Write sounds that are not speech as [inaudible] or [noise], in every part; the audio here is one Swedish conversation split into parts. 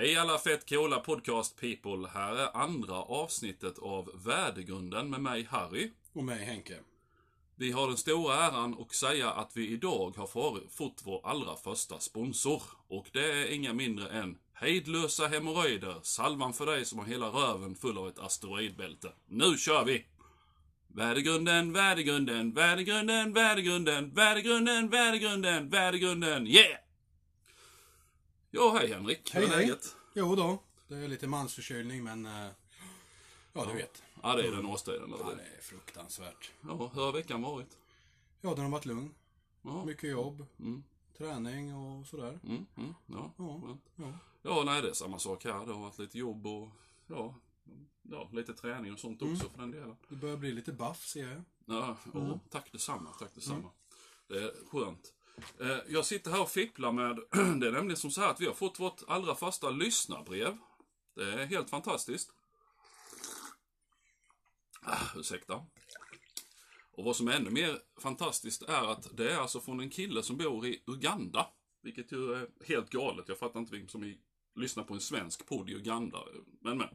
Hej alla fett coola podcast people. Här är andra avsnittet av Värdegrunden med mig Harry. Och mig Henke. Vi har den stora äran att säga att vi idag har fått vår allra första sponsor. Och det är inga mindre än Hejdlösa hemorrojder. Salvan för dig som har hela röven full av ett asteroidbälte. Nu kör vi! Värdegrunden, värdegrunden, värdegrunden, värdegrunden, värdegrunden, värdegrunden, värdegrunden, yeah! Ja, hej Henrik. Hur är Hej, hej. läget? Jo då, det är lite mansförkylning men... eh, Ja, du vet. Ja, det är den årstiden. Ja, Ja, det är fruktansvärt. ja, hur har veckan varit? Ja, den har varit lugn. Ja. Mycket jobb, Mm, träning och sådär. mm, mm, ja. Ja, Ja. ja. ja, nej det är samma sak här. Det har varit lite jobb och ja, ja lite träning och sånt också för den delen. Det börjar bli lite buff ser jag. Ja, åh, tack detsamma, tack detsamma. Det är skönt. Eh, jag sitter här och fipplar med, [clears throat] det är nämligen som så här att vi har fått vårt allra första lyssnarbrev. Det är helt fantastiskt. Ah, ursäkta. Och vad som är ännu mer fantastiskt är att det är alltså från en kille som bor i Uganda. Vilket ju är helt galet. Jag fattar inte vem som lyssnar på en svensk podd i Uganda. Men men.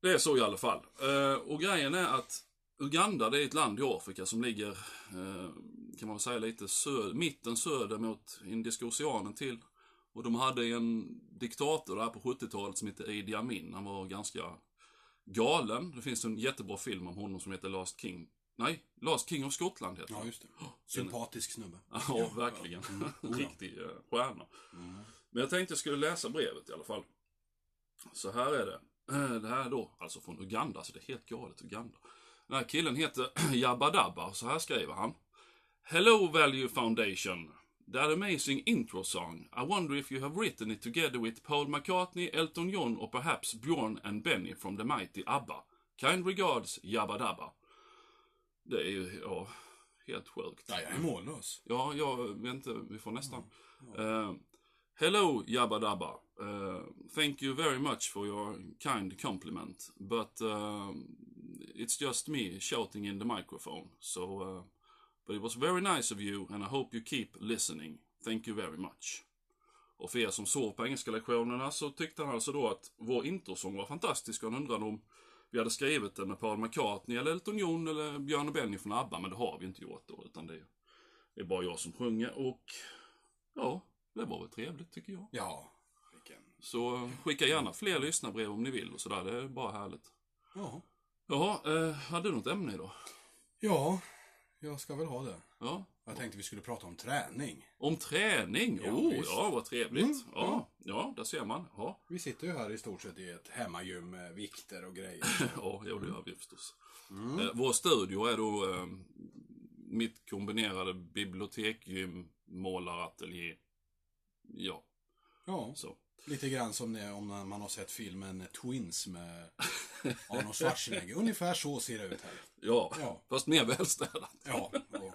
Det är så i alla fall. Eh, och grejen är att Uganda det är ett land i Afrika som ligger, eh, kan man säga lite sö- mitten söder mot Indiska oceanen till. Och de hade en diktator där på 70-talet som hette Idi Amin. Han var ganska galen. Det finns en jättebra film om honom som heter Last King. Nej, Last King of Scotland heter Ja, just det. Sympatisk snubbe. Ja, verkligen. [laughs] Riktig eh, stjärna. Men jag tänkte jag skulle läsa brevet i alla fall. Så här är det. Eh, Det här är då alltså från Uganda, så det är helt galet Uganda. Den här killen heter [clears throat] Jabba Dabba, så här skriver han. Hello Value Foundation. That amazing intro song. I wonder if you have written it together with Paul McCartney, Elton John or perhaps Bjorn and Benny from the mighty ABBA. Kind regards, Jabba Dabba. Det är ju, ja, helt sjukt. Ja, jag är mållös. Ja, jag inte, vi får nästan. Eh, hello Jabba Dabba. Eh, thank you very much for your kind compliment. But uh, it's just me shouting in the microphone. So, uh, but it was very nice of you and I hope you keep listening. Thank you very much. Och för er som sov på engelska lektionerna så tyckte han alltså då att vår introsång var fantastisk och han undrade om vi hade skrivit den med Paul McCartney eller Elton John eller Björn och Benny från ABBA, men det har vi inte gjort då, utan det är bara jag som sjunger och ja, det var väl trevligt tycker jag. Ja, vilken... Så skicka gärna fler lyssnarbrev om ni vill och sådär, det är bara härligt. Ja. Jaha, eh, hade du något ämne idag? Ja, jag ska väl ha det. Ja. Jag tänkte vi skulle prata om träning. Om träning? Ja, oh, visst. ja, vad trevligt. Mm, ja, ja, där ser man. Ja, Vi sitter ju här i stort sett i ett hemmagym med vikter och grejer. [laughs] ja jo, det gör vi förstås. Eh, vår studio är då eh, mitt kombinerade bibliotekgym, målarateljé. Ja, Ja, så. Lite grann som det, om man har sett filmen Twins med Arnold Schwarzenegger. Ungefär så ser det ut här. Ja, Ja. fast mer välstädat. Ja, och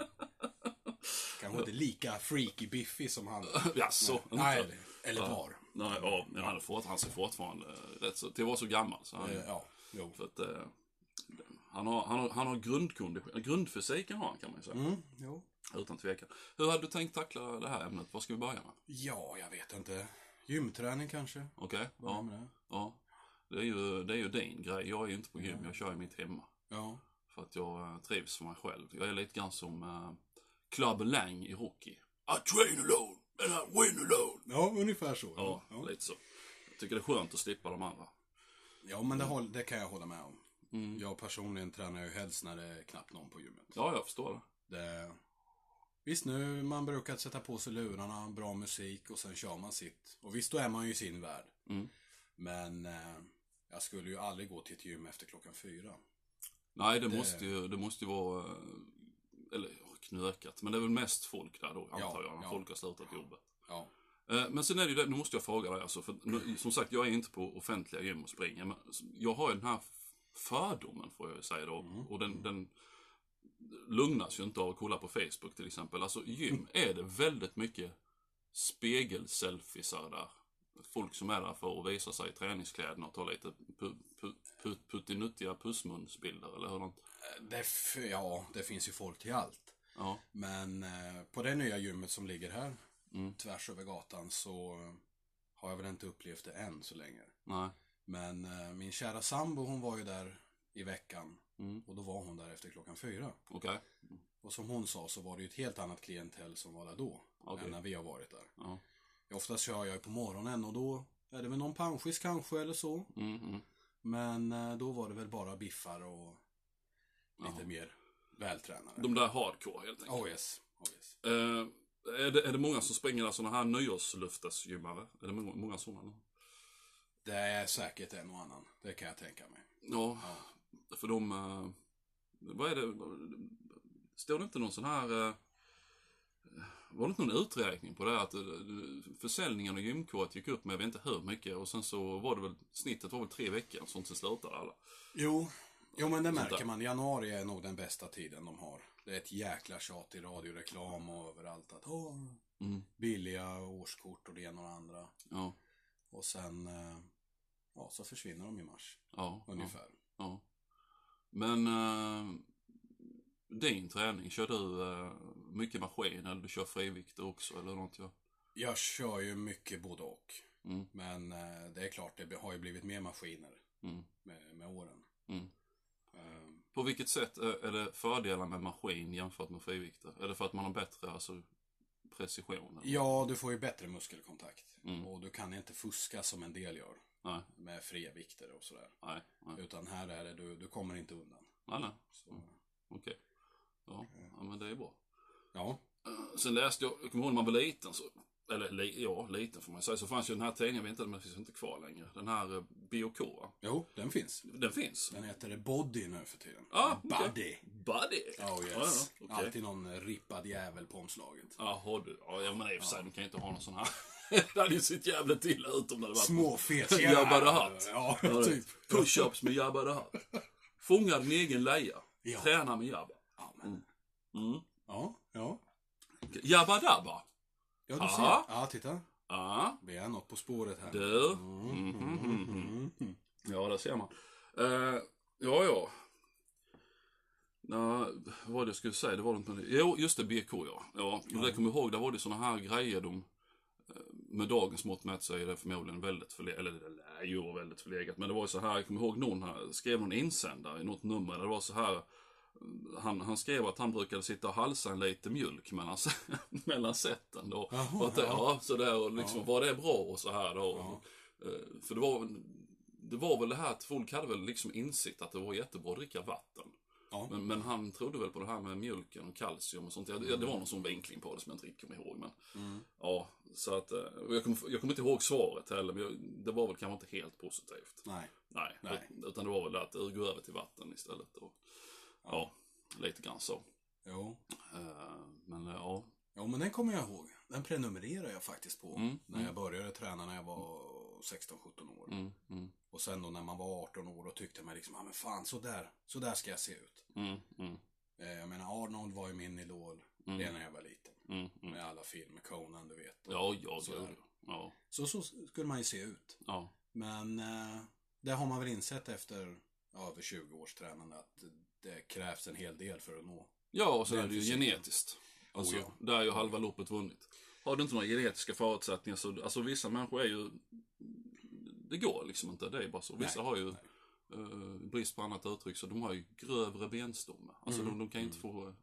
kanske inte lika freaky biffy som han. [laughs] Jaså? Nej, eller, eller var. Nej, ja, men han, fort, han ser fortfarande rätt så, att vara så gammal. Så han, Eh, Ja, jo. för att, eh, han har, han har, han har grundkondition, grundfysiken har han kan man ju säga. Mm, jo. Utan tvekan. Hur hade du tänkt tackla det här ämnet? Vad ska vi börja med? Ja, jag vet inte. Gymträning kanske? Okej? Börja Ja. det. ja. Det är, ju, det är ju din grej. Jag är ju inte på gym, jag kör ju mitt hemma. Ja. För att jag eh, trivs för mig själv. Jag är lite grann som uh, Club Lang i hockey. I train alone and I win alone. Ja, ungefär så. Ja, ja. lite så. Jag tycker det är skönt att slippa de andra. ja men det, håll, det kan jag hålla med om. Mm. Jag personligen tränar ju helst när det är knappt någon på gymmet. Ja, jag förstår det. Det... Visst nu, man brukar sätta på sig lurarna, bra musik och sen kör man sitt. Och visst, då är man ju i sin värld. Mm. Men eh, jag skulle ju aldrig gå till ett gym efter klockan fyra. Nej, det, Det- måste ju, det måste ju vara, eh, eller ja, knökat, men det är väl mest folk där då, antar jag, när ja. folk har slutat jobbet. Ja. Eh, Men sen är det ju det, nu måste jag fråga dig alltså, för nu, som sagt, jag är inte på offentliga gym och springer, men jag har ju den här fördomen, får jag ju säga då, Mm. och den, den lugnas ju inte av att kolla på Facebook till exempel. Alltså gym, är det väldigt mycket spegelselfiesar där? Folk som är där för att visa sig i träningskläderna och ta lite pu, pu, pu, puttinuttiga pussmunsbilder, eller hur? Det, f- ja, det finns ju folk till allt. Ja. Men eh, på det nya gymmet som ligger här, Mm. tvärs över gatan, så eh, har jag väl inte upplevt det än så länge. Nej. Men eh, min kära sambo hon var ju där i veckan. Mm. Och då var hon där efter klockan fyra. Okej. Och som hon sa så var det ju ett helt annat klientel som var där då. Okej. Än när vi har varit där. Ja. Oftast kör jag ju på morgonen och då är det väl någon panschis kanske eller så. Mm, mm. Men eh, då var det väl bara biffar och lite Jaha. mer vältränade. De där hardcore helt enkelt. Oh yes. Oh yes. Eh, är, det, är det många som springer sådana här nyårslöftesgymmare? Är det många, många sådana? Det är säkert en och annan. Det kan jag tänka mig. Ja, Ja. För de... eh, vad är det? Står det inte någon sån här... eh, var det inte någon uträkning på det? Att eh, försäljningen av gymkort gick upp med jag vet inte hur mycket och sen så var det väl snittet var väl tre veckor sånt så slutade alla. Jo, jo men det märker man. Januari är nog den bästa tiden de har. Det är ett jäkla tjat i radioreklam och överallt att åh, Mm. billiga årskort och det ena och det andra. Ja, Och sen, ja, så försvinner de i mars. ja, ja, Ungefär. ja. Men eh, din träning, kör du eh, mycket maskin eller du kör frivikter också eller något? Ja. Jag kör ju mycket både och. Mm. Men eh, det är klart, det har ju blivit mer maskiner Mm. med, med åren. Mm. Eh, På vilket sätt är är det fördelar med maskin jämfört med frivikter? Är det för att man har bättre alltså, precision? eller? ja, du får ju bättre muskelkontakt. Mm. Och du kan inte fuska som en del gör. Nej, Med fria vikter och sådär. nej, nej. Utan här är det, du, du kommer inte undan. nej, nej. Så, Okej. Ja, ja, men det är bra. ja. Eh, Sen läste jag, jag kommer ihåg när man var liten, så, eller li, ja, liten får man säga, så fanns ju den här tidningen, jag vet inte, den finns inte kvar längre. Den här eh, BOK, va? Jo, den finns. Den finns. Den heter Body nu för tiden. Ah, okej. Body. Buddy! Oh yes. Ja, ja, okej. Alltid någon rippad jävel på omslaget. Jaha du, ja ja, men i och för sig, de kan ju inte ha någon sån här. [laughs] det hade ju sett jävligt illa ut om det hade varit Småfet [laughs] Jabba the Hutt. Ja, typ. Push-ups med Jabba the Hutt. Fånga din egen leja. Ja. Träna med Jabba. Ja, men. Mm. Ja, ja. Jabba Dabba. Ja, du ser. Ja, titta. Ja, Vi är något på spåret här. du. Mm, mm, mm, mm. Ja, där ser man. Eh, ja, ja. Nå, vad det jag skulle säga? Det var något med det. Jo, just det, BK ja. Ja, det kommer jag ihåg, där var det såna här grejer de med dagens mått mätt så är det förmodligen väldigt förlegat, eller det ju väldigt förlegat, men det var ju så här, jag kommer ihåg någon här, skrev någon insändare i något nummer, där det var så här, han, han skrev att han brukade sitta och halsa en lite mjölk mellan, [laughs] mellan sätten då. Och att det, ja. ja, så där och liksom, var det bra och så här då. Ja. Eh, För det var, det var väl det här att folk hade väl liksom insikt att det var jättebra att dricka vatten. Ja. Men, men han trodde väl på det här med mjölken och kalcium och sånt. Ja, det, var någon sån vinkling på det som jag inte riktigt kommer ihåg. Men, Mm. ja, så att, eh, jag kommer jag kommer inte ihåg svaret heller, men jag, det var väl kanske inte helt positivt. Nej. Nej, Nej. ut- utan det var väl att gå över till vatten istället. Och, ja, lite grann så. Jo. Eh, Men ja, Jo, men den kommer jag ihåg. Den prenumererar jag faktiskt på. Mm, När jag började träna när jag var 16-17 år. mm, mm, Och sen då när man var 18 år, då tyckte man liksom, ja men fan, så där, så där ska jag se ut. mm, mm, Eh, Jag menar, Arnold var ju min idol Mm. redan när jag var liten. mm, mm. Med alla filmer, Conan, du vet. Ja, ja, gud. Ja, Så, så skulle man ju se ut. ja. Men eh, det har man väl insett efter ja, över 20 års tränande att det krävs en hel del för att nå. Ja, och så är det ju genetiskt. Alltså, Oh, ja. där är ju halva loppet vunnit. Har du inte några genetiska förutsättningar så, alltså vissa människor är ju, det går liksom inte, det är bara så. Vissa Nej, har ju, eh, brist på annat uttryck, så de har ju grövre benstomme. Alltså Mm, de, de kan inte få,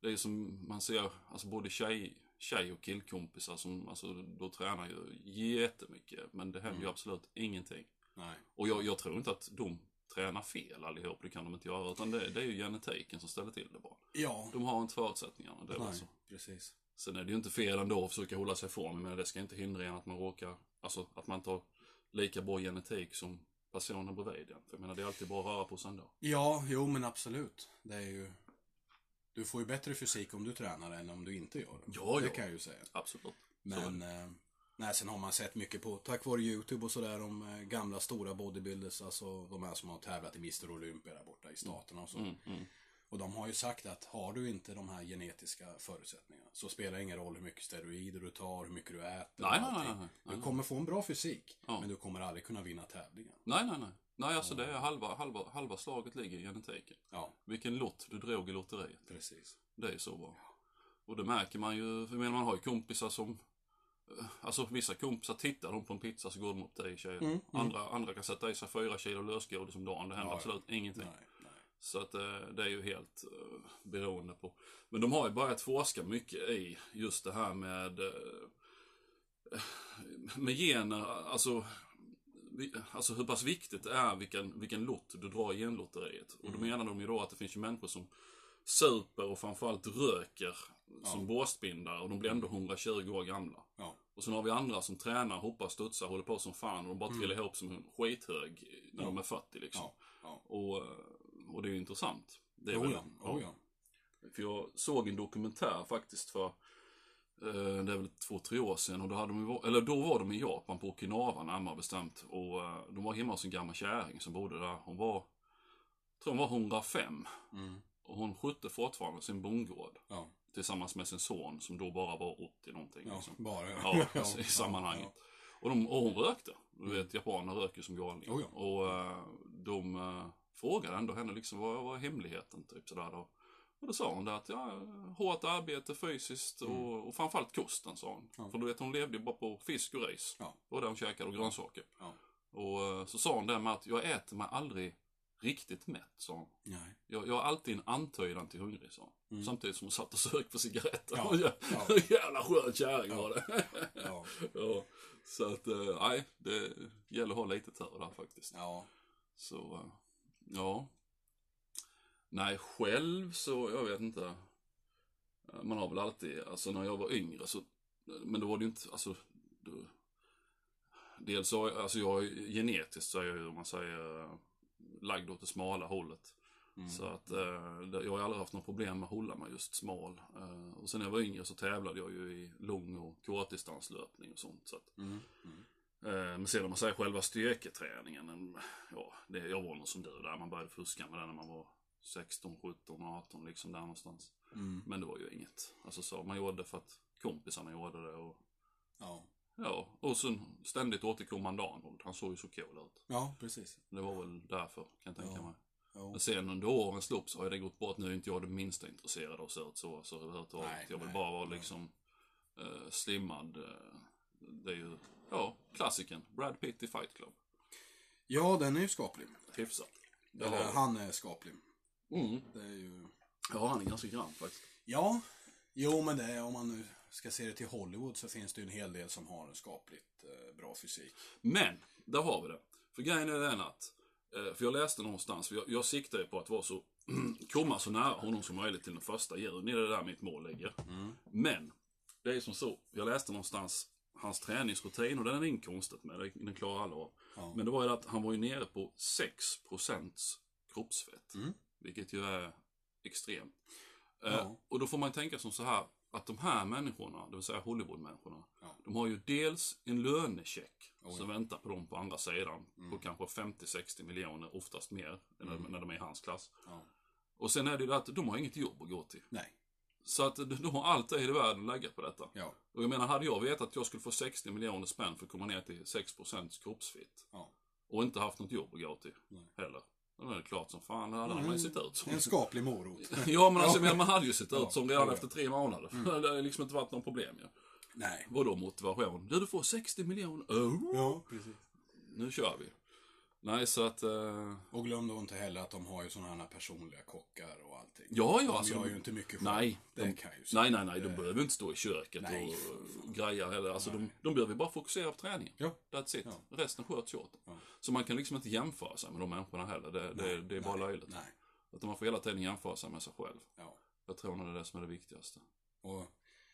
det är som man ser, alltså både tjej, tjej och killkompisar som, alltså då tränar ju jättemycket, men det händer ju Mm. absolut ingenting. Nej. Och jag, jag tror inte att de tränar fel allihop, det kan de inte göra, utan det, det är ju genetiken som ställer till det bara. Ja, De har inte förutsättningarna, det är nej, så. precis. Sen är det ju inte fel ändå att försöka hålla sig ifrån, men det ska inte hindra en att man råkar, alltså att man inte har lika bra genetik som personen bredvid en. För jag menar, det är alltid bra att röra på sig ändå. Ja, jo men absolut. Det är ju... Du får ju bättre fysik om du tränar än om du inte gör det. Ja, det ja. kan jag ju säga. Absolut. Men, eh, nej, sen har man sett mycket på, tack vare YouTube och sådär, om eh, gamla stora bodybuilders, alltså de här som har tävlat i Mr. Olympia där borta i staterna och så. Mm, mm. Och de har ju sagt att har du inte de här genetiska förutsättningarna så spelar det ingen roll hur mycket steroider du tar, hur mycket du äter. Nej, nej, nej, nej. Du kommer få en bra fysik, Ja. men du kommer aldrig kunna vinna tävlingen. Nej, nej, nej. Nej, alltså det är halva, halva, halva slaget ligger i genetiken. Ja, Vilken lott du drog i lotteriet. precis. Det är ju så bra. Och det märker man ju, för menar, man har ju kompisar som eh, Alltså vissa kompisar tittar de på en pizza så går de upp till 10 kilo. Mm, mm. Andra, andra kan sätta i sig 4 kilo lösgodis om dagen. Det händer Ja, absolut ingenting. Nej. Så att eh, det är ju helt eh, beroende på. Men de har ju börjat forska mycket i just det här med eh, med gener, alltså, alltså hur pass viktigt det är vilken, vilken lott du drar i genlotteriet. Och då menar de ju då att det finns ju människor som super och framförallt röker som båsbindare och de blir ändå 120 år gamla. Ja. Och sen har vi andra som tränar, hoppar, studsar, håller på som fan och de bara trillar ihop som en skithög när de är 40 liksom. Ja. Ja. Och, och det är ju intressant. Det är Oh ja. Oh ja. För jag såg en dokumentär faktiskt för, eh, det är väl två, tre år sedan. Och då, hade de, eller då var de i Japan, på Okinawa närmare bestämt. Och eh, de var hemma hos en gammal kärring som bodde där. Hon var, tror hon var 105. Mm. Och hon skötte fortfarande sin bondgård. Ja. Tillsammans med sin son som då bara var 80 någonting. Ja, liksom. bara. Ja, [laughs] i sammanhanget. Och, de, och hon rökte. Du vet, japaner röker som galningar. Oh ja. Och eh, de eh, frågade ändå henne liksom, vad, är hemligheten? Typ sådär då. Och då sa hon det att, ja, hårt arbete fysiskt och, och framförallt kosten, sa hon. Mm. Ja. För du vet, hon levde ju bara på fisk och ris. Ja. Var det hon käkade, och grönsaker. Ja. Och eh, så sa hon det med att, jag äter mig aldrig riktigt mätt, sa hon. Nej. Jag, jag har alltid en antydan till hungrig, sa hon. Mm. Samtidigt som hon satt och sög på cigaretter. Ja, Ja. ja. Jävla skön kärring var det. Ja. [laughs] ja. Så att, eh, nej, det gäller att ha lite tur där faktiskt. Ja. Så, eh, ja. Nej, själv så, jag vet inte. Man har väl alltid, alltså när jag var yngre så, men då var det ju inte, alltså, då, dels så, alltså jag genetiskt så är jag ju, om man säger, lagd åt det smala hållet. Mm. Så att eh, jag har aldrig haft något problem med att hålla mig just smal. Eh, och sen när jag var yngre så tävlade jag ju i lång och kortdistanslöpning och sånt. Så att, Mm. Mm. Eh, Men sen om man säger själva styrketräningen, en- ja, det, jag var nog som du där, man började fuska med det när man var 16, 17, 18 liksom där någonstans. Mm. Men det var ju inget. Alltså så, man gjorde det för att kompisarna gjorde det och Ja. ja, och sen ständigt återkommande Arnold, han såg ju så cool ut. ja, precis. Det var väl därför, kan jag tänka Ja. mig. Ja. Men sen under årens lopp så har det gått bort, nu är inte jag det minsta intresserad av att se ut så, så överhuvudtaget. Nej, Jag vill nej, bara vara nej. liksom eh, slimmad. eh, det är ju, ja, klassiken. Brad Pitt i Fight Club. ja, den är ju skaplig. Hyfsat. Det Eller, har- han är skaplig. Mm. Det är ju... Ja, han är ganska grann faktiskt. Ja, jo men det är, om man nu ska se det till Hollywood så finns det ju en hel del som har en skapligt eh, bra fysik. Men, där har vi det. För grejen är den att, eh, för jag läste någonstans, för jag, jag siktar ju på att vara så, [clears throat] komma så nära honom som möjligt till den första juni. Det är där mitt mål ligger. Men, det är som så, jag läste någonstans hans träningsrutin och den är det inget konstigt med, den klarar alla av. Ja. Men det var ju att han var ju nere på 6% kroppsfett. Mm. Vilket ju är extremt. Eh, Ja. Och då får man tänka som så här, att de här människorna, det vill säga Hollywood-människorna, Ja. de har ju dels en lönecheck Oh, som väntar på dem på andra sidan. Mm. På kanske 50-60 miljoner, oftast mer, när, när de är i hans klass. Och sen är det ju att de har inget jobb att gå till. Nej. Så att de, har allt i världen lägga på detta. Ja. Och jag menar, hade jag vetat att jag skulle få 60 miljoner spänn för att komma ner till 6% kroppsfett. Ja. Och inte haft något jobb att gå till Nej. heller. Då är det klart som fan, det hade man ju sett ut som. En skaplig morot. [laughs] Ja men alltså, Ja. man hade ju sett ut Ja, som redan ja, ja. efter tre månader. [laughs] Det har liksom inte varit någon problem ju. Nej. Vadå motivation? Du, du får 60 miljoner. Oh, Ja, precis. nu kör vi. Nej, så att... eh, Och glöm då inte heller att de har ju sådana här personliga kockar och allting. ja, ja. De alltså, gör ju inte mycket själv. Nej, Det de, kan ju nej, nej, nej. De Eh, behöver inte stå i köket nej, och uh, greja heller. Alltså, de, de behöver bara fokusera på träningen. Ja. That's it. Ja. Resten sköts åt. Ja. Så man kan liksom inte jämföra sig med de människorna heller. Det, det, Nej, det är bara nej, löjligt. Nej. Utan man får hela tiden jämföra sig med sig själv. Ja. Jag tror nog det är det som är det viktigaste. Och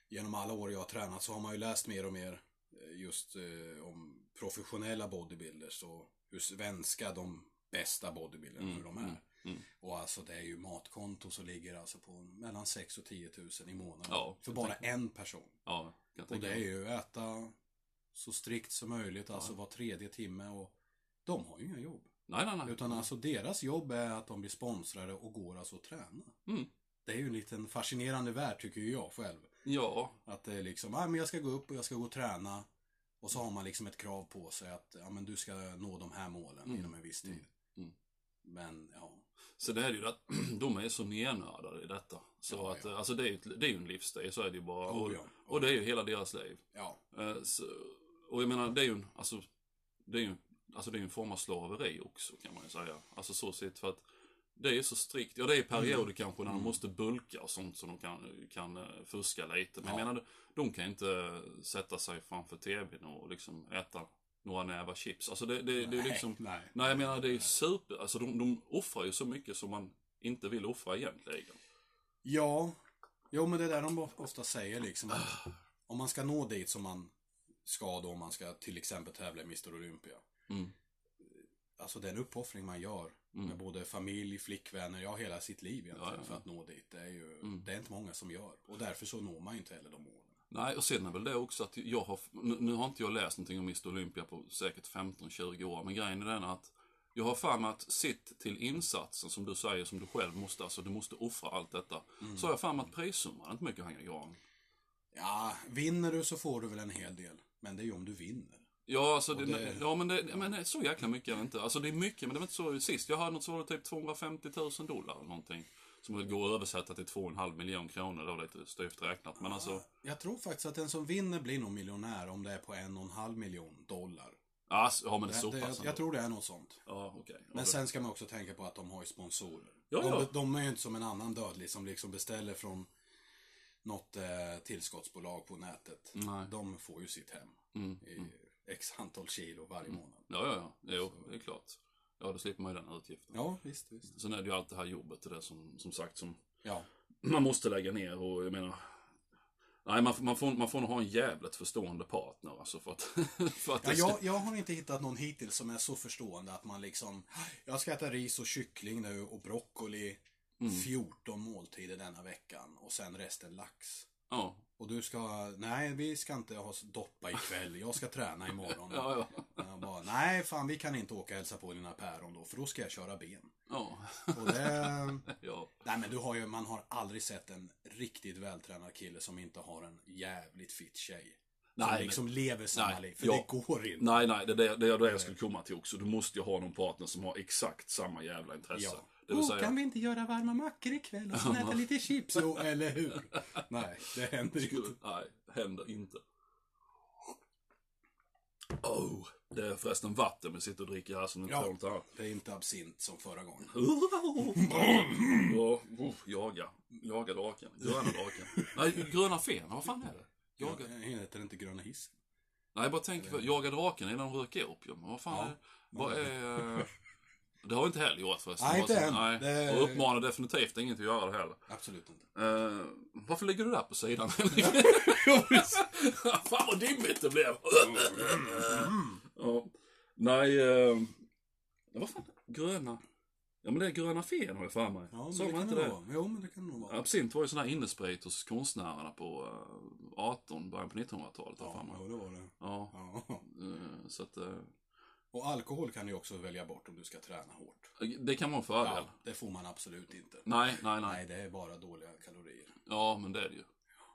genom alla år jag har tränat så har man ju läst mer och mer eh, just eh, om professionella bodybuilders och hur svenska de bästa bodybuildarna, Mm, hur de är. mm, mm. Och alltså det är ju matkonto så ligger alltså på mellan 6 och 10 000 i månaden. Ja, för bara en person. Ja, Och det är ju äta så strikt som möjligt, alltså var tredje timme och de har ju inga jobb. Nej, nej, nej. Utan alltså deras jobb är att de blir sponsrade och går alltså att träna. Mm. Det är ju en liten fascinerande värld tycker jag själv. Ja, Att det är liksom, ah, men jag ska gå upp och jag ska gå och träna. Och så har man liksom ett krav på sig att ja, men du ska nå de här målen Mm. inom en viss tid. Mm. Men, ja. Är det ju att [clears throat] de är så nernördade i detta. Så Ja, att, ja. eh, alltså det är ju det är en livsstil, så är det ju bara. Oh, och, ja. och det är ju hela deras liv. Ja. Eh, så, och jag menar, det är ju en, alltså, det är ju, alltså det är en form av slaveri också kan man ju säga. Alltså så sett för att det är så strikt. Ja, det är perioder Mm. kanske när de måste bulka och sånt så de kan, kan eh, fuska lite. Men Ja. jag menar, de kan inte sätta sig framför tvn och liksom äta några nävar chips. Alltså det, det, det är liksom... nej. Nej, jag menar det är super... Alltså de, de offrar ju så mycket som man inte vill offra egentligen. Ja, jo men det är där de ofta säger liksom att om man ska nå dit som man ska då om man ska till exempel tävla i Mr Olympia. Mm. Alltså den uppoffring man gör Mm. med både familj, flickvänner, ja hela sitt liv egentligen Ja, ja, ja. för att nå dit. Det är ju, Mm. det är inte många som gör. Och därför så når man ju inte heller de målen. Nej, och sen är väl det också att jag har, nu, nu har inte jag läst någonting om Mr Olympia på säkert 15-20 år, men grejen är den att jag har för mig att sitt till insatsen som du säger, som du själv måste, alltså du måste offra allt detta. Mm. Så har jag för mig att prissumman är inte mycket att hänga i gran. Ja, vinner du så får du väl en hel del. Men det är ju om du vinner. Ja, alltså det, det- ja men, det, men det så jäkla mycket är det inte. Alltså det är mycket, men det var inte så sist. Jag hörde något så var det typ 250 000 dollar eller någonting. Som väl går att översätta till 2,5 miljoner kronor då, lite styvt räknat. Men alltså, Jag tror faktiskt att den som vinner blir nog miljonär om det är på en och en halv miljon dollar. ja, s- ja men det är så pass ändå. jag tror det är något sånt. Ja. Ja, Men sen ska man också tänka på att de har ju sponsorer. Ja, de, ja. de är ju inte som en annan dödlig som liksom beställer från något eh, tillskottsbolag på nätet. Nej. De får ju sitt hem Mm, i mm. X antal kilo varje månad. Ja, ja, ja. Jo, det är klart. Ja, då slipper man ju den utgiften. Ja, visst, visst. Sen är det ju allt det här jobbet det som, som sagt som Ja, [clears throat] man måste lägga ner och jag menar Nej, man, man, får, man får nog ha en jävligt förstående partner alltså för att... [laughs] för att ja jag, jag har inte hittat någon hittills som är så förstående att man liksom Jag ska äta ris och kyckling nu och broccoli Mm. 14 måltider denna veckan och sen resten lax. Ja, Och du ska, nej vi ska inte ha doppa ikväll, jag ska träna imorgon. [laughs] ja, ja. Jag bara, nej fan vi kan inte åka och hälsa på dina päron då, för då ska jag köra ben. Ja, Och det, [laughs] ja. nej men du har ju, man har aldrig sett en riktigt vältränad kille som inte har en jävligt fit tjej. Nej, som men- liksom lever samma nej, liv, för ja. det går inte. Nej, nej, det är det, det, det jag skulle komma till också. Du måste ju ha någon partner som har exakt samma jävla intresse. Ja. Det oh, säga, kan vi inte göra varma mackor ikväll och sen äta lite chips? Jo, eller hur? [laughs] Nej, det händer skulle, inte. nej, händer inte. Oh, det är förresten vatten vi sitter och dricker här som inte Ja. något annat. Det är inte absint som förra gången. [laughs] Ja, oh, jaga. Jaga draken. Gröna draken. Nej, gröna fen. Vad fan är det? Jaga. Jag heter inte gröna hissen. Nej, jag bara tänker på, jaga draken när de röker opium. Vad fan Ja. är det? Vad är... eh, Det har vi inte heller gjort förresten. Nej, inte än. Nej. Det- Och uppmanar definitivt inget att göra det heller. Absolut inte. Uh, varför ligger du där på sidan? [laughs] Fan vad dimmigt det blev. ja. Nej, uh, vad fan? Gröna? Ja men det är gröna fen har jag för mig. Ja, men det man inte det vara. Jo, men det kan det nog vara. Absint var ju sån här innesprit hos konstnärerna på eh, 18, början på 1900-talet har jag Ja, ja, det var det. Ja, Ja. eh, så att eh, Och alkohol kan du också välja bort om du ska träna hårt. det kan en fördel. Ja, det får man absolut inte. Nej, nej, nej. Nej, det är bara dåliga kalorier. Ja, men det är det ju.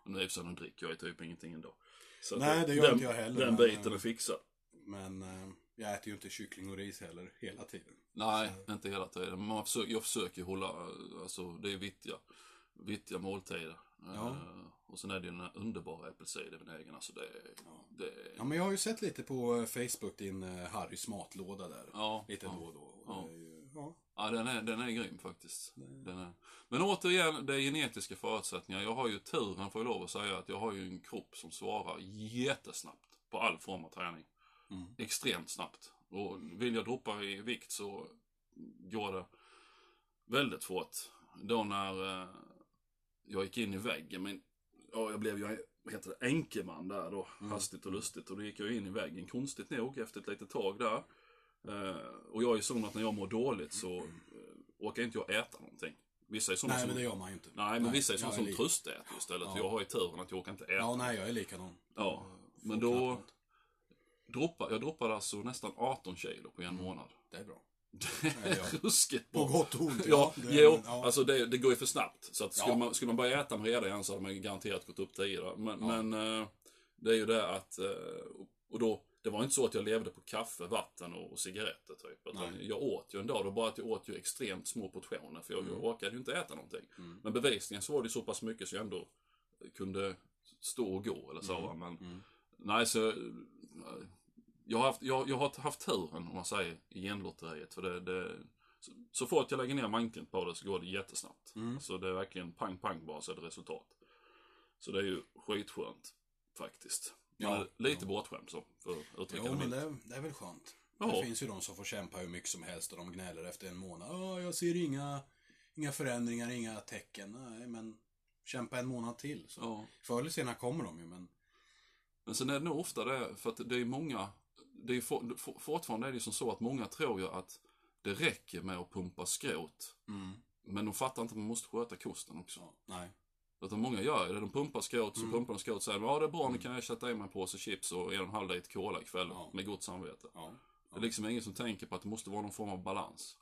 Nu i och för sig, nu dricker jag ju typ ingenting ändå. Så Nej, det gör den, inte jag heller, Den men, biten är eh, fixad. Men eh, jag äter ju inte kyckling och ris heller hela tiden. Nej, inte hela tiden. Men man försöker, jag försöker hålla, eh, alltså det är vittiga, vittiga måltider. Ja. Och sen är det ju den här underbara äppelcidervinägern. Alltså det, Ja. det är- Ja, men jag har ju sett lite på eh, Facebook din eh, Harrys matlåda där. Ja, Lite ja. då och då. Och Ja. ju, ja. Ja, den är, den är grym faktiskt. Den är. Men återigen, det är genetiska förutsättningar. Jag har ju turen, får jag lov att säga, att jag har ju en kropp som svarar jättesnabbt på all form av träning. Mm. Extremt snabbt. Och vill jag droppa i vikt så går det väldigt fort. Då när eh, jag gick in i väggen, men ja, jag blev ju vad heter det, enkeman där då, hastigt och lustigt. Och då gick jag in i väggen, konstigt nog, efter ett litet tag där. Eh, och jag är ju sån att när jag mår dåligt så eh, orkar inte jag äta någonting. Vissa är såna Nej, som... men det gör man ju inte. Nej, men vissa är såna jag som tröstäter istället. Ja. jag har ju turen att jag orkar inte äta. Ja, nej, jag är likadan. Ja, men då droppade, jag droppade alltså nästan 18 kilo på en Mm. månad. Det är bra. Det Ja, är ja. [laughs] ruskigt På bra. gott och ont. Ja, det, jo, ja. alltså det, det går ju för snabbt. Så att skulle, Ja. man, skulle man börja äta med reda igen så hade man garanterat gått upp 10 då. Men, Ja. men eh, det är ju det att, eh, och då det var inte så att jag levde på kaffe, vatten och, och cigaretter typ. Utan jag åt ju en dag, var bara att jag åt ju extremt små portioner för jag, Mm. orkade ju inte äta någonting. Mm. Men bevisligen så var det så pass mycket så jag ändå kunde stå och gå eller så. va. Men Mm. nej, så... Jag har haft, jag, jag har haft turen, om man säger, i genlotteriet. För det, det, så, så fort jag lägger ner manken på det så går det jättesnabbt. Mm. Så det är verkligen pang, pang bara så är det resultat. Så det är ju skitskönt, faktiskt. Ja, lite ja. bortskämd så, för att uttrycka Jo, det men det, det är väl skönt. Ja. Det finns ju de som får kämpa hur mycket som helst och de gnäller efter en månad. Ja, jag ser inga, inga förändringar, inga tecken. Nej, men kämpa en månad till. Så. Ja. Förr eller senare kommer de ju, men Men sen är det nog ofta det, för att det är många, det är for, for, fortfarande är det som så att många tror ju att det räcker med att pumpa skrot. mm. Men de fattar inte att man måste sköta kosten också. så, nej. Utan många gör det. De pumpar skrot, så Mm. pumpar de skrot och säger ja det är bra, nu kan jag sätta i mig en påse chips och en och en halv liter cola ikväll Ja. med gott samvete. Ja. Det är liksom ingen som tänker på att det måste vara någon form av balans.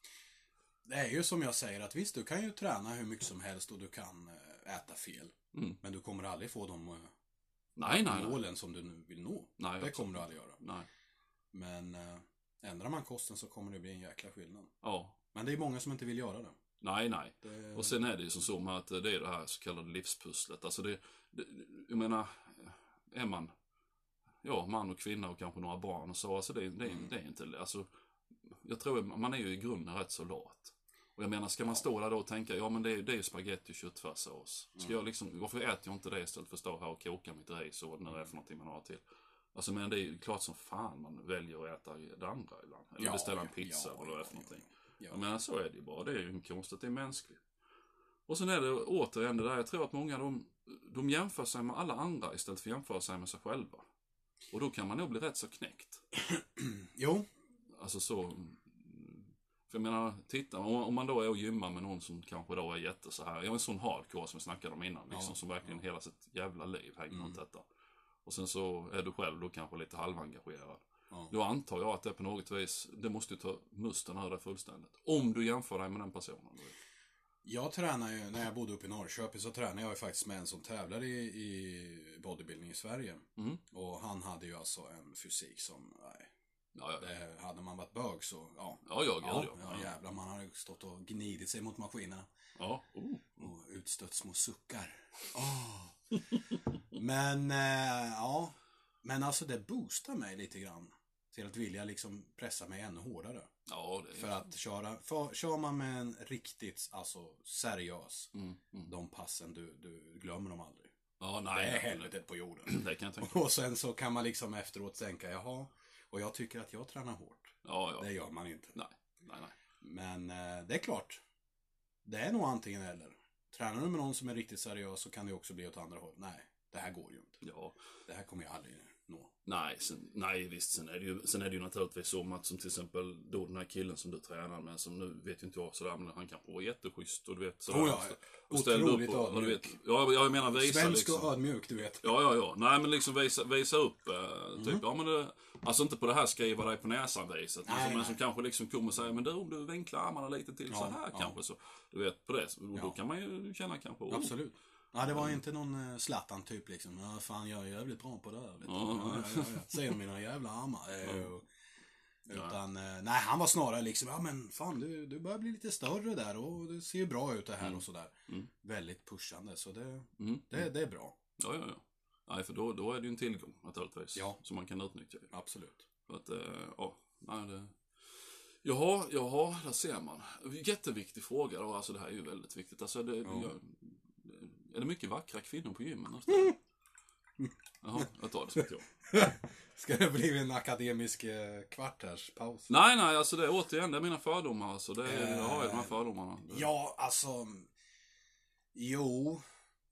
Det är ju som jag säger att visst, du kan ju träna hur mycket som helst och du kan eh, äta fel. Mm. Men du kommer aldrig få de eh, Nej, nej, nej. målen som du nu vill nå. nej Det kommer du aldrig göra. Men eh, ändrar man kosten så kommer det bli en jäkla skillnad. Ja. Men det är många som inte vill göra det. Nej, nej. det Och sen är det ju som så med att det är det här så kallade livspusslet. Alltså det, det jag menar, är man, ja, man och kvinna och kanske några barn och så, alltså det, det, Mm. det är inte, alltså, jag tror man är ju i grunden rätt så lat. Och jag menar, ska man stå där då och tänka, ja men det är, det är ju spagetti och köttfärssås. Ska Mm. jag liksom, varför äter jag inte det istället för att stå här och koka mitt ris och vad det nu är för någonting man har till. Alltså men det är ju klart som fan man väljer att äta det andra ibland. Eller beställa en pizza eller vad det är för någonting. Ja, Jag menar så är det ju bara. Det är ju inte konstigt, det är mänskligt. Och sen är det återigen det där, jag tror att många de, de jämför sig med alla andra istället för att jämföra sig med sig själva. Och då kan man nog bli rätt så knäckt. [clears throat] Jo, Alltså så... mm, För jag menar, titta, om, man då är och gymmar med någon som kanske då är jätte så här, jag är en sån hardcore som vi snackade om innan, liksom, Ja, som verkligen hela sitt jävla liv hänger Mm. runt detta. Och sen så är du själv då kanske lite halvengagerad. Ja. Då antar jag att det på något vis, det måste ju ta musten ur dig fullständigt. Om du jämför dig med den personen. Jag tränar ju, när jag bodde uppe i Norrköping så tränade jag ju faktiskt med en som tävlar i, i bodybuilding i Sverige. Mm. Och han hade ju alltså en fysik som, nej, Ja, ja, det, hade man varit bög så, ja. ja, ja, Ja, gud, ja, jävlar, man hade stått och gnidit sig mot maskinerna. Ja, oh. Och utstött små suckar. Åh. [laughs] Men, eh, ja. Men alltså det boostar mig lite grann. Till att vilja liksom pressa mig ännu hårdare. ja det är... För att köra, för, kör man med en riktigt, alltså seriös, Mm, mm. de passen, du, du glömmer dem aldrig. Ja, Det nej. är nej, helvetet på jorden. [clears throat] Det kan jag tänka Och sen så kan man liksom efteråt tänka, jaha, och jag tycker att jag tränar hårt. Ja, ja. Det gör man inte. Nej, nej, nej. Men eh, det är klart. Det är nog antingen eller. Tränar du med någon som är riktigt seriös så kan det också bli åt andra håll. Nej, det här går ju inte. Ja. Det här kommer jag aldrig nå. Nej, sen, nej visst. Sen är, det ju, sen är det ju naturligtvis så att som till exempel då den här killen som du tränar med, som nu vet ju inte jag sådär, men han kanske var jätteschysst och du vet sådär. Oh ja, och ställde upp och, och du vet, ja, jag menar visa Svensk liksom. och ödmjuk, du vet. Ja, ja, ja. Nej, men liksom visa, visa upp. Eh, typ, Mm. ja men det, Alltså inte på det här skriva dig på näsan viset. Nej, men, som, nej. som kanske liksom kommer och säger, men du om du vinklar armarna lite till så Ja, här ja. kanske så. Du vet, på det. Och då kan man ju känna kanske, oh, Absolut. Ja, det var inte någon uh, Zlatan-typ liksom. Ja, fan, jag är jävligt bra på det här. Vet du. Ja. Ja, ja, ja, ja. Ser du mina jävla armar? Eh, Utan, eh, nej, han var snarare liksom, ja men fan du, du börjar bli lite större där och det ser ju bra ut det här och sådär. Mm. Väldigt pushande, så det, Mm. det, det är bra. Ja, ja, ja. Nej, för då, då är det ju en tillgång naturligtvis. Ja. Som man kan utnyttja. Absolut. För att, eh, ja, nej det... Jaha, jaha, där ser man. Jätteviktig fråga då, alltså det här är ju väldigt viktigt. Alltså det, Ja. jag, är det mycket vackra kvinnor på gymmen? nästan? [laughs] Jaha, jag tar det som ett ja. [laughs] Ska det bli en akademisk eh, kvart här, paus? Nej, nej, alltså det är återigen, det är mina fördomar alltså. Det är, jag har ju de här Eh, fördomarna. Det- Ja, alltså. Jo,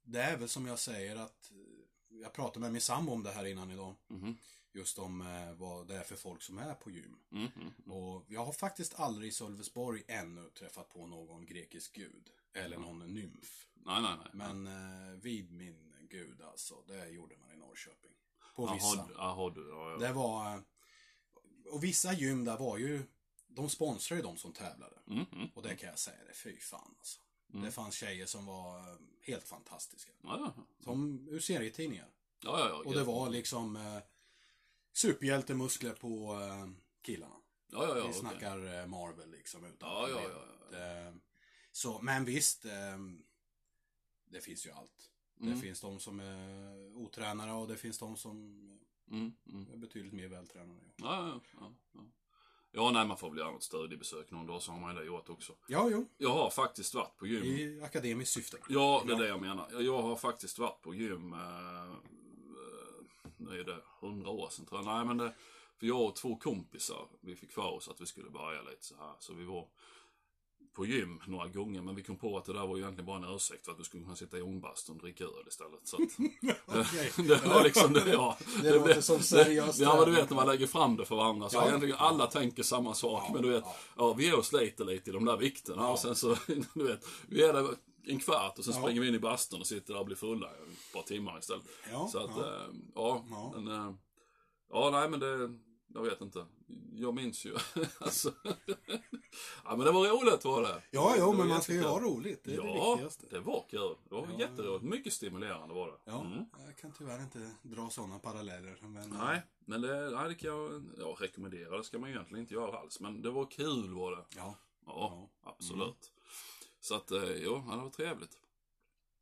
det är väl som jag säger att eh, jag pratade med min sambo om det här innan idag. Mhm. Just om eh, vad det är för folk som är på gym. Mm, mm. Och jag har faktiskt aldrig i Sölvesborg ännu träffat på någon grekisk gud. Eller någon nymf. Nej, nej, nej. Men eh, vid min gud alltså, det gjorde man i Norrköping. På Jaha, vissa. Jaha, du. Ja, ja. Det var... Och vissa gym där var ju... De sponsrade ju de som tävlade. Mm, mm. Och det kan jag säga, det fy fan alltså. Mm. Det fanns tjejer som var eh, helt fantastiska. Ja, ja. Som ur serietidningar. Ja, ja, ja. Och det var liksom... Eh, superhjältemuskler på eh, killarna. Ja, ja, ja. Vi snackar eh, Marvel liksom. Utan Ja, ja, problem. ja, Eh, Så, men visst. eh, Det finns ju allt. Mm. Det finns de som är otränade och det finns de som Mm, mm. är betydligt mer vältränade. Ja, ja, ja, ja. Ja, nej, man får väl göra något studiebesök någon dag så har man det gjort också. Ja, jo. Jag har faktiskt varit på gym. I akademiskt syfte. Ja, det är det jag menar. Jag har faktiskt varit på gym, eh, eh, nu är det hundra år sedan tror jag. Nej, men det, för jag och två kompisar, vi fick för oss att vi skulle börja lite så här. Så vi var på gym några gånger, men vi kom på att det där var ju egentligen bara en ursäkt för att vi skulle kunna sitta i ångbastun och dricka öl istället. Så att, [laughs] [laughs] det var liksom det, ja. Det låter som seriöst. Ja, men du vet när man lägger fram det för varandra så Ja. egentligen alla tänker samma sak. Ja, men du vet, ja. ja, vi är och sliter lite i de där vikterna Ja. och sen så, [laughs] du vet, vi är där en kvart och sen Ja. springer vi in i bastun och sitter där och blir fulla i ett par timmar istället. Ja, så att, ja. ja, ja, Ja. men, eh, ja, nej men det, jag vet inte. Jag minns ju, [laughs] alltså. ja, men det var roligt var det. Ja, jo, Det men man ska ju ha roligt. Det är det Ja, viktigaste. det var kul. Det var Ja. jätteroligt. Mycket stimulerande var det. Ja, Mm. jag kan tyvärr inte dra sådana paralleller. Men, Nej, men det, nej, det kan jag ja, rekommendera. Det ska man egentligen inte göra alls. Men det var kul var det. Ja. Ja, absolut. Så att, eh, jo, ja, det var trevligt.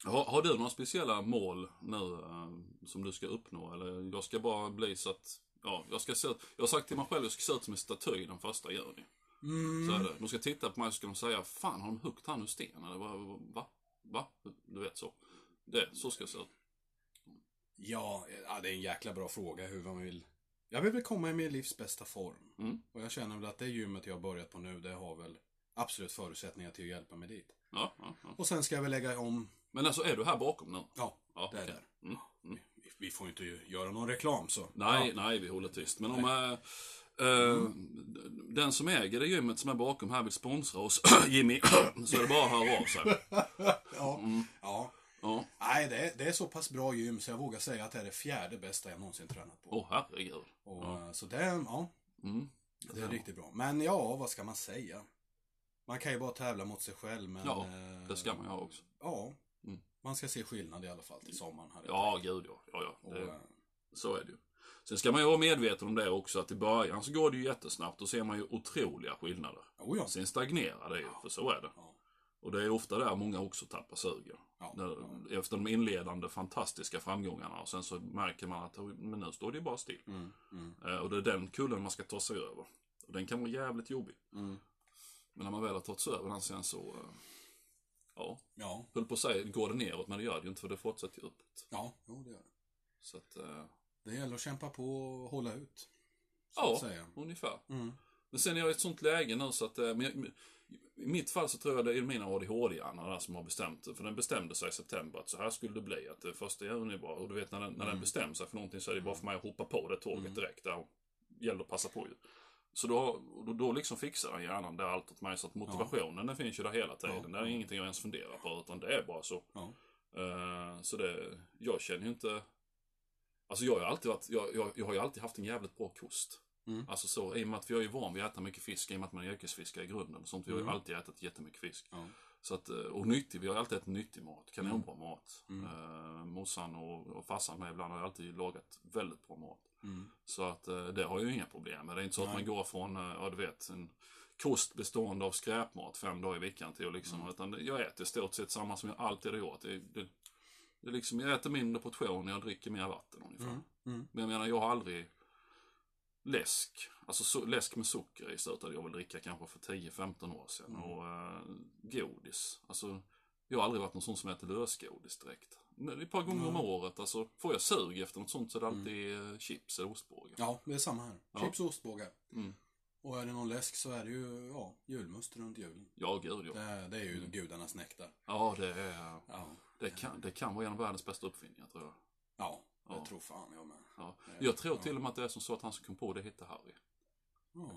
Har, har du några speciella mål nu eh, som du ska uppnå? Eller jag ska bara bli så att, ja, jag ska se ut, jag har sagt till mig själv att jag ska se ut som en staty den första juni. Mm. Så är det. De ska titta på mig och ska de säga, fan har de huggt han ur sten? Eller va? Va? va? Du vet så. Det, så ska jag se ut. Ja, ja, det är en jäkla bra fråga hur man vill. Jag vill väl komma i min livs bästa form. Mm. Och jag känner väl att det gymmet jag har börjat på nu, det har väl absolut förutsättningar till att hjälpa mig dit. Ja, ja, ja. Och sen ska jag väl lägga om, Men alltså, är du här bakom nu? ja, Ja, det är där. Mm. Mm. Vi, får ju inte göra någon reklam så. Nej, Ja. nej, vi håller tyst. Men om äh, äh, den som äger det gymmet som är bakom här vill sponsra oss, [clears throat] Jimmy, [clears throat] så är det bara att höra av sig. [laughs] Ja. Mm. ja. Ja. Nej, det är, det är så pass bra gym så jag vågar säga att det är det fjärde bästa jag någonsin tränat på. Åh, herregud. Och, ja. eh, Så det, ja, Mm. det är riktigt bra. Men ja, vad ska man säga? Man kan ju bara tävla mot sig själv, men... Ja, eh, Det ska man göra också. Ja. Man ska se skillnad i alla fall till sommaren. Här Ja, gud ja. ja, ja. Och, Det, eh, så är det ju. Sen ska man ju vara medveten om det också, att i början så går det ju jättesnabbt. Då ser man ju otroliga skillnader. oh ja. Sen stagnerar det ju, för så är det. Ja. Och det är ofta där många också tappar sugen. Ja. Efter de inledande fantastiska framgångarna och sen så märker man att men nu står det ju bara still. Mm, mm, Eh, Och det är den kullen man ska ta sig över. Och den kan vara jävligt jobbig. mm. Men när man väl har tagit sig över den sen så, eh, ja, Ja, höll på att säga, går det neråt, men det gör det ju inte för det fortsätter ju uppåt. ja, jo, det gör det. Så att, eh, Det gäller att kämpa på och hålla ut. Ja, ungefär. Mm. Men sen är jag i ett sånt läge nu så att, eh, men jag, i mitt fall så tror jag det är mina ADHD-hjärna där som har bestämt det. För den bestämde sig i september att så här skulle det bli. Att det första juni var, och du vet när den, när den bestämmer sig för någonting så är det bara för mig att hoppa på det tåget direkt. Där gäller att passa på ju. Så då, då, då liksom fixar den hjärnan det allt åt mig. Så att motivationen den finns ju där hela tiden. Ja. Det är ingenting jag ens funderar på utan det är bara så. Ja. Eh, så det, jag känner ju inte... Alltså jag har ju alltid varit, jag, jag, jag har alltid haft en jävligt bra kost. Mm. Alltså så, i och med att vi är ju van vid att äta mycket fisk, i och med att man är yrkesfiskare i grunden. Sånt, vi har ju Mm. alltid ätit jättemycket fisk. Ja. Så att, eh, och nyttig, vi har alltid ätit nyttig mat, kanonbra mat. Mm. Eh, morsan och, och farsan med ibland har ju alltid lagat väldigt bra mat. Mm. Så att eh, det har ju inga problem med. Det är inte så att Nej. man går från, eh, ja du vet, en kost bestående av skräpmat fem dagar i veckan till att liksom, Mm. utan jag äter i stort sett samma som jag alltid har gjort. Det, det, det är liksom, jag äter mindre portioner, jag dricker mer vatten ungefär. Mm. Mm. Men jag menar, jag har aldrig läsk, alltså so läsk med socker i slutade jag väl dricka kanske för 10-15 år sedan. Mm. Och eh, godis, alltså jag har aldrig varit någon sån som äter lösgodis direkt. Ett par gånger om Mm. året, alltså får jag sug efter något sånt så är det alltid eh, chips eller ostbågar. Ja, det är samma här. Ja. Chips och ostbågar. Mm. Och är det någon läsk så är det ju, ja, julmust runt julen. Ja, gud ja. Det, är- det är ju Mm. gudarnas nektar. Ja, det är, Ja, det kan, det kan vara en av världens bästa uppfinningar tror jag. ja, Ja. jag tror fan jag med. Ja. Jag tror till och med att det är som så att han som kom på det hette Harry.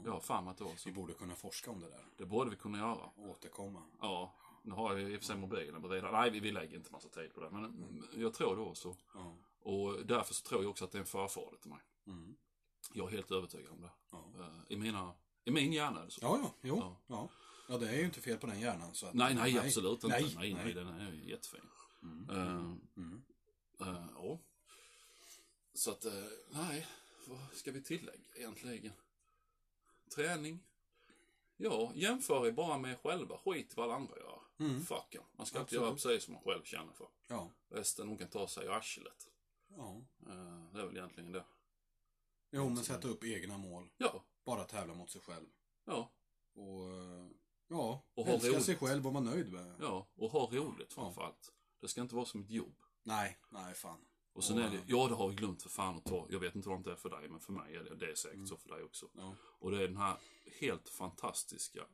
Ja. Fan att det var så. Vi borde kunna forska om det där. Det borde vi kunna göra. och Återkomma. Ja, nu har jag i och för sig mobilen bredvid. Nej, vi, vi lägger inte massa tid på det. Men mm, jag tror det också. Ja. Och därför så tror jag också att det är en förfader till mig. Mm. Jag är helt övertygad om det. Ja. Eh, I, mina, I min hjärna är det så. ja, ja, jo. Ja. Ja. ja. det är ju inte fel på den hjärnan. Så att, Nej, nej, absolut inte. Nej, Nej, nej, nej. den är ju jättefin. Mm. Eh, Mm. eh, ja. Så att, eh, nej. vad ska vi tillägga egentligen? Träning? Ja, jämför er bara med er själva. Skit i vad alla andra gör. Mm. Fuck 'em. Man ska Absolut. göra precis som man själv känner för. Ja. Resten de kan ta sig i arslet. ja. Eh, Det är väl egentligen det. Jo, men sätta upp egna mål. Ja, Bara tävla mot sig själv. ja, Och, eh, ja, Och älska roligt. sig själv och vara nöjd med. ja. Och ha roligt framförallt. Det ska inte vara som ett jobb. Nej, nej fan. Och sen är det, ja det har vi glömt för fan att ta. Jag vet inte vad det är för dig, men för mig är det, det är säkert så för dig också. Ja. Och det är den här helt fantastiska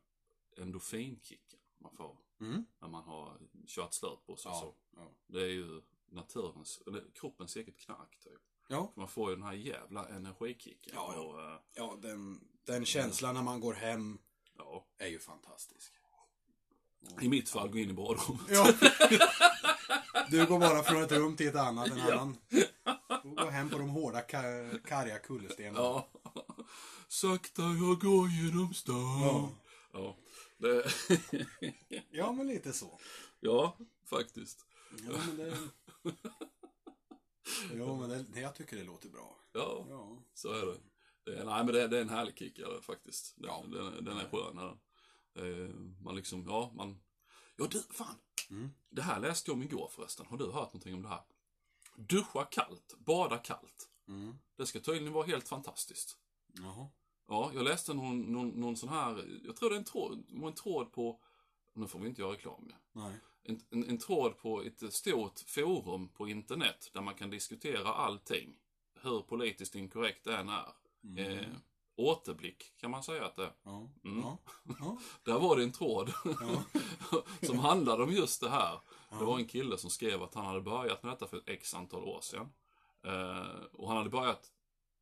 endorfinkicken man får Mm. när man har kört slut på sig. Ja. Så. Ja. Det är ju naturens, eller kroppens eget knark typ. Ja. Man får ju den här jävla energikicken. Ja, ja. Och, eh, ja, den, den känslan när man går hem ja. är ju fantastisk. I mitt fall, gå in i badrummet. Ja. [laughs] Du går bara från ett rum till ett annat, en Ja. annan. Och går hem på de hårda, ka- karga kullerstenarna. Ja. Sakta jag går genom stan. Ja. Ja. Det, [laughs] Ja, men lite så. ja, faktiskt. Ja, men det... Jo, men det, jag tycker det låter bra. Ja, Ja. så är det. det är, nej, men det, det är en härlig kick är det, faktiskt. Den, Ja. den, den är skön. är den. Eh, Man liksom, ja, man... Ja, du, fan. Mm. Det här läste jag om igår förresten. Har du hört någonting om det här? Duscha kallt, bada kallt. Mm. Det ska tydligen vara helt fantastiskt. Jaha. Ja, jag läste någon, någon, någon sån här, jag tror det är en tråd, en tråd på, nu får vi inte göra reklam ju. Nej. En, en, en tråd på ett stort forum på internet där man kan diskutera allting. Hur politiskt inkorrekt det än är. Mm. Eh, återblick kan man säga att det är. Ja. Mm. Ja. Ja. [laughs] Där var det en tråd [laughs] som handlade om just det här. Det var en kille som skrev att han hade börjat med detta för ett x antal år sedan. Eh, och han hade börjat,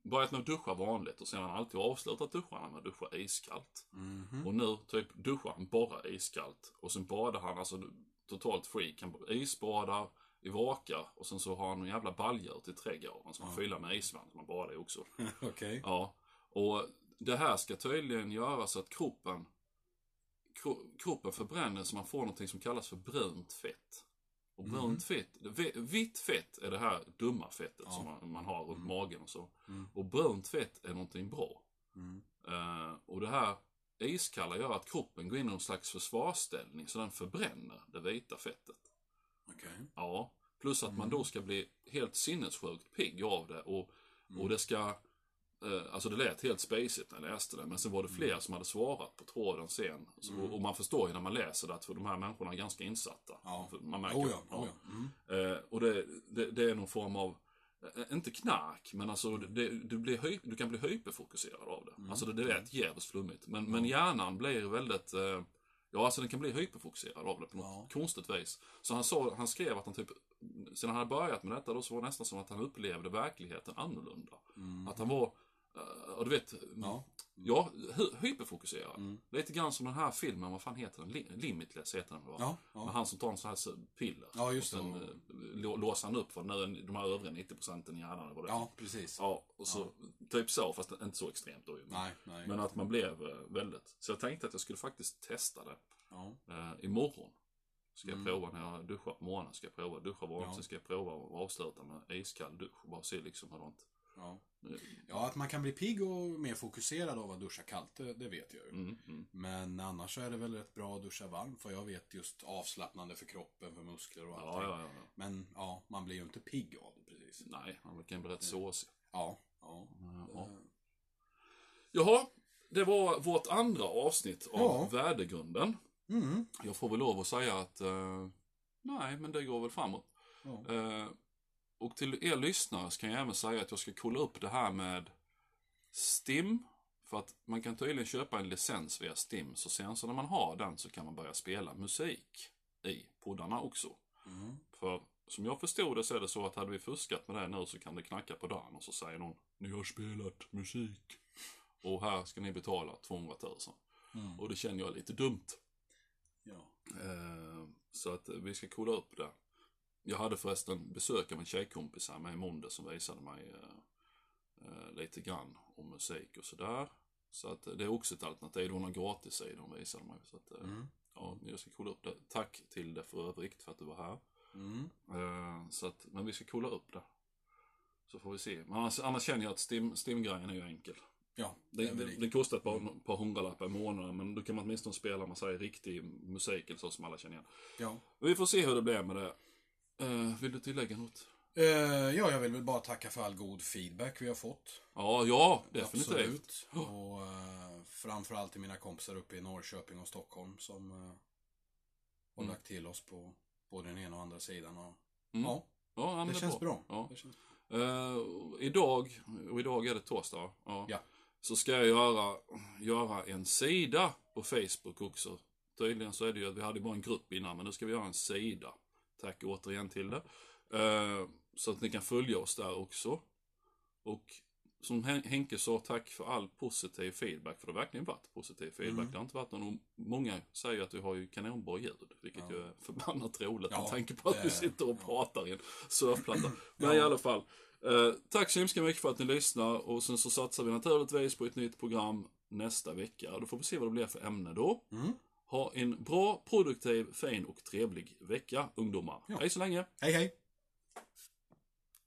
börjat med att duscha vanligt och sen har han alltid avslutat duscharna med att duscha iskallt. Mhm. Och nu typ duschar han bara iskallt. Och sen badar han alltså totalt freak. Han isbadar i vaka och sen så har han en jävla balja ute i trädgården som han fyller med isvatten som han badar i också. [laughs] Okej. Ja. Och det här ska tydligen göra så att kroppen kro, kroppen förbränner så man får någonting som kallas för brunt fett. Och brunt fett, vi- vitt fett är det här dumma fettet Ja. som man, man har runt magen och så. Mm. Och brunt fett är någonting bra. Mm. Eh, och det här iskalla gör att kroppen går in i någon slags försvarsställning så den förbränner det vita fettet. Okej. Ja. Plus att man då ska bli helt sinnessjukt pigg av det och, och det ska Alltså det lät helt spacigt när jag läste det, men sen var det fler som hade svarat på tråden sen. Så, och, och man förstår ju när man läser det att för de här människorna är ganska insatta. Ja. Man märker, Oh ja, oh ja. Mm. Eh, och det, det, det är någon form av, eh, inte knark, men alltså det, du, blir höj, du kan bli hyperfokuserad av det. Alltså det, det lät jävligt flummigt. Men, men hjärnan blir väldigt, eh, ja alltså den kan bli hyperfokuserad av det på något konstigt vis. Så han, sa, han skrev att han typ, sen han hade börjat med detta då så var det nästan som att han upplevde verkligheten annorlunda. Att han var, eh, och du vet, Ja. Ja, hy- hyperfokuserad. Mm. Lite grann som den här filmen, vad fan heter den? Li- Limitless heter den va? Ja, ja. Med han som tar en sån här piller. Ja, just och sen det. eh, lå- låser han upp för nu, de här övriga 90 procenten i hjärnan. Det. Ja, precis. ja, och så, typ så, fast inte så extremt då ju. Nej, nej. Men att man blev eh, väldigt. Så jag tänkte att jag skulle faktiskt testa det Ja. eh, imorgon. Ska jag Mm. prova när jag duschar på morgonen, ska jag prova duscha varmt, Ja. sen ska jag prova att avsluta med iskall dusch bara se liksom hur det Ja. ja, att man kan bli pigg och mer fokuserad av att duscha kallt, det, det vet jag ju. mm, mm. Men annars så är det väl rätt bra att duscha varmt, för jag vet just avslappnande för kroppen, för muskler och allting. ja, ja, ja. Men ja, man blir ju inte pigg av det precis. Nej, han kan bli rätt såsig. Ja, ja. Ja. Jaha, det var vårt andra avsnitt av Ja. värdegrunden. Mm. Jag får väl lov att säga att eh, nej, men det går väl framåt. Ja. Eh, och till er lyssnare så kan jag även säga att jag ska kolla upp det här med STIM. För att man kan tydligen köpa en licens via STIM. Så sen så när man har den så kan man börja spela musik i poddarna också. Mm. För som jag förstod det så är det så att hade vi fuskat med det nu så kan det knacka på dörren och så säger någon Ni har spelat musik. Och här ska ni betala 200 000. Mm. Och det känner jag lite dumt. Ja. Eh, så att vi ska kolla upp det. Jag hade förresten besök av en tjejkompis här med i måndag som visade mig eh, eh, lite grann om musik och sådär. Så att eh, det är också ett alternativ. Hon har gratis i de visade mig. Så att, eh, Mm. ja, jag ska kolla upp det. Tack till det för övrigt för att du var här. Mm. Eh, så att, men vi ska kolla upp det. Så får vi se. Men annars, annars känner jag att Stim, Stim-grejen är ju enkel. Ja, Det, det, det. det kostar ett par, par hundralappar i månaden, men då kan man åtminstone spela man säger, riktig musik eller så som alla känner igen. Ja. Vi får se hur det blir med det. Eh, vill du tillägga något? Eh, ja, jag vill väl bara tacka för all god feedback vi har fått. Ja, ja, definitivt. Absolut. Och eh, framförallt till mina kompisar uppe i Norrköping och Stockholm som eh, har Mm. lagt till oss på både den ena och andra sidan. Och, Mm. Ja, Ja, det känns bra. Ja. Det känns... Idag, och idag är det torsdag, ja, Ja. så ska jag göra, göra en sida på Facebook också. Tydligen så är det ju att vi hade bara en grupp innan, men nu ska vi göra en sida. Tack återigen till det. Eh, så att ni kan följa oss där också. Och som Hen- Henke sa, tack för all positiv feedback. För det har verkligen varit positiv feedback. Mm. Det har inte varit någon, många säger att du har ju kanonbra ljud. Vilket Ja. ju är förbannat roligt Ja, med tanke på att det vi sitter och ja. pratar i en surfplatta. [clears throat] Men Ja. i alla fall. Eh, tack så hemskt mycket för att ni lyssnar. Och sen så satsar vi naturligtvis på ett nytt program nästa vecka. Då får vi se vad det blir för ämne då. Mm. Ha en bra, produktiv, fin och trevlig vecka, ungdomar. Ja. Hej så länge! Hej, hej!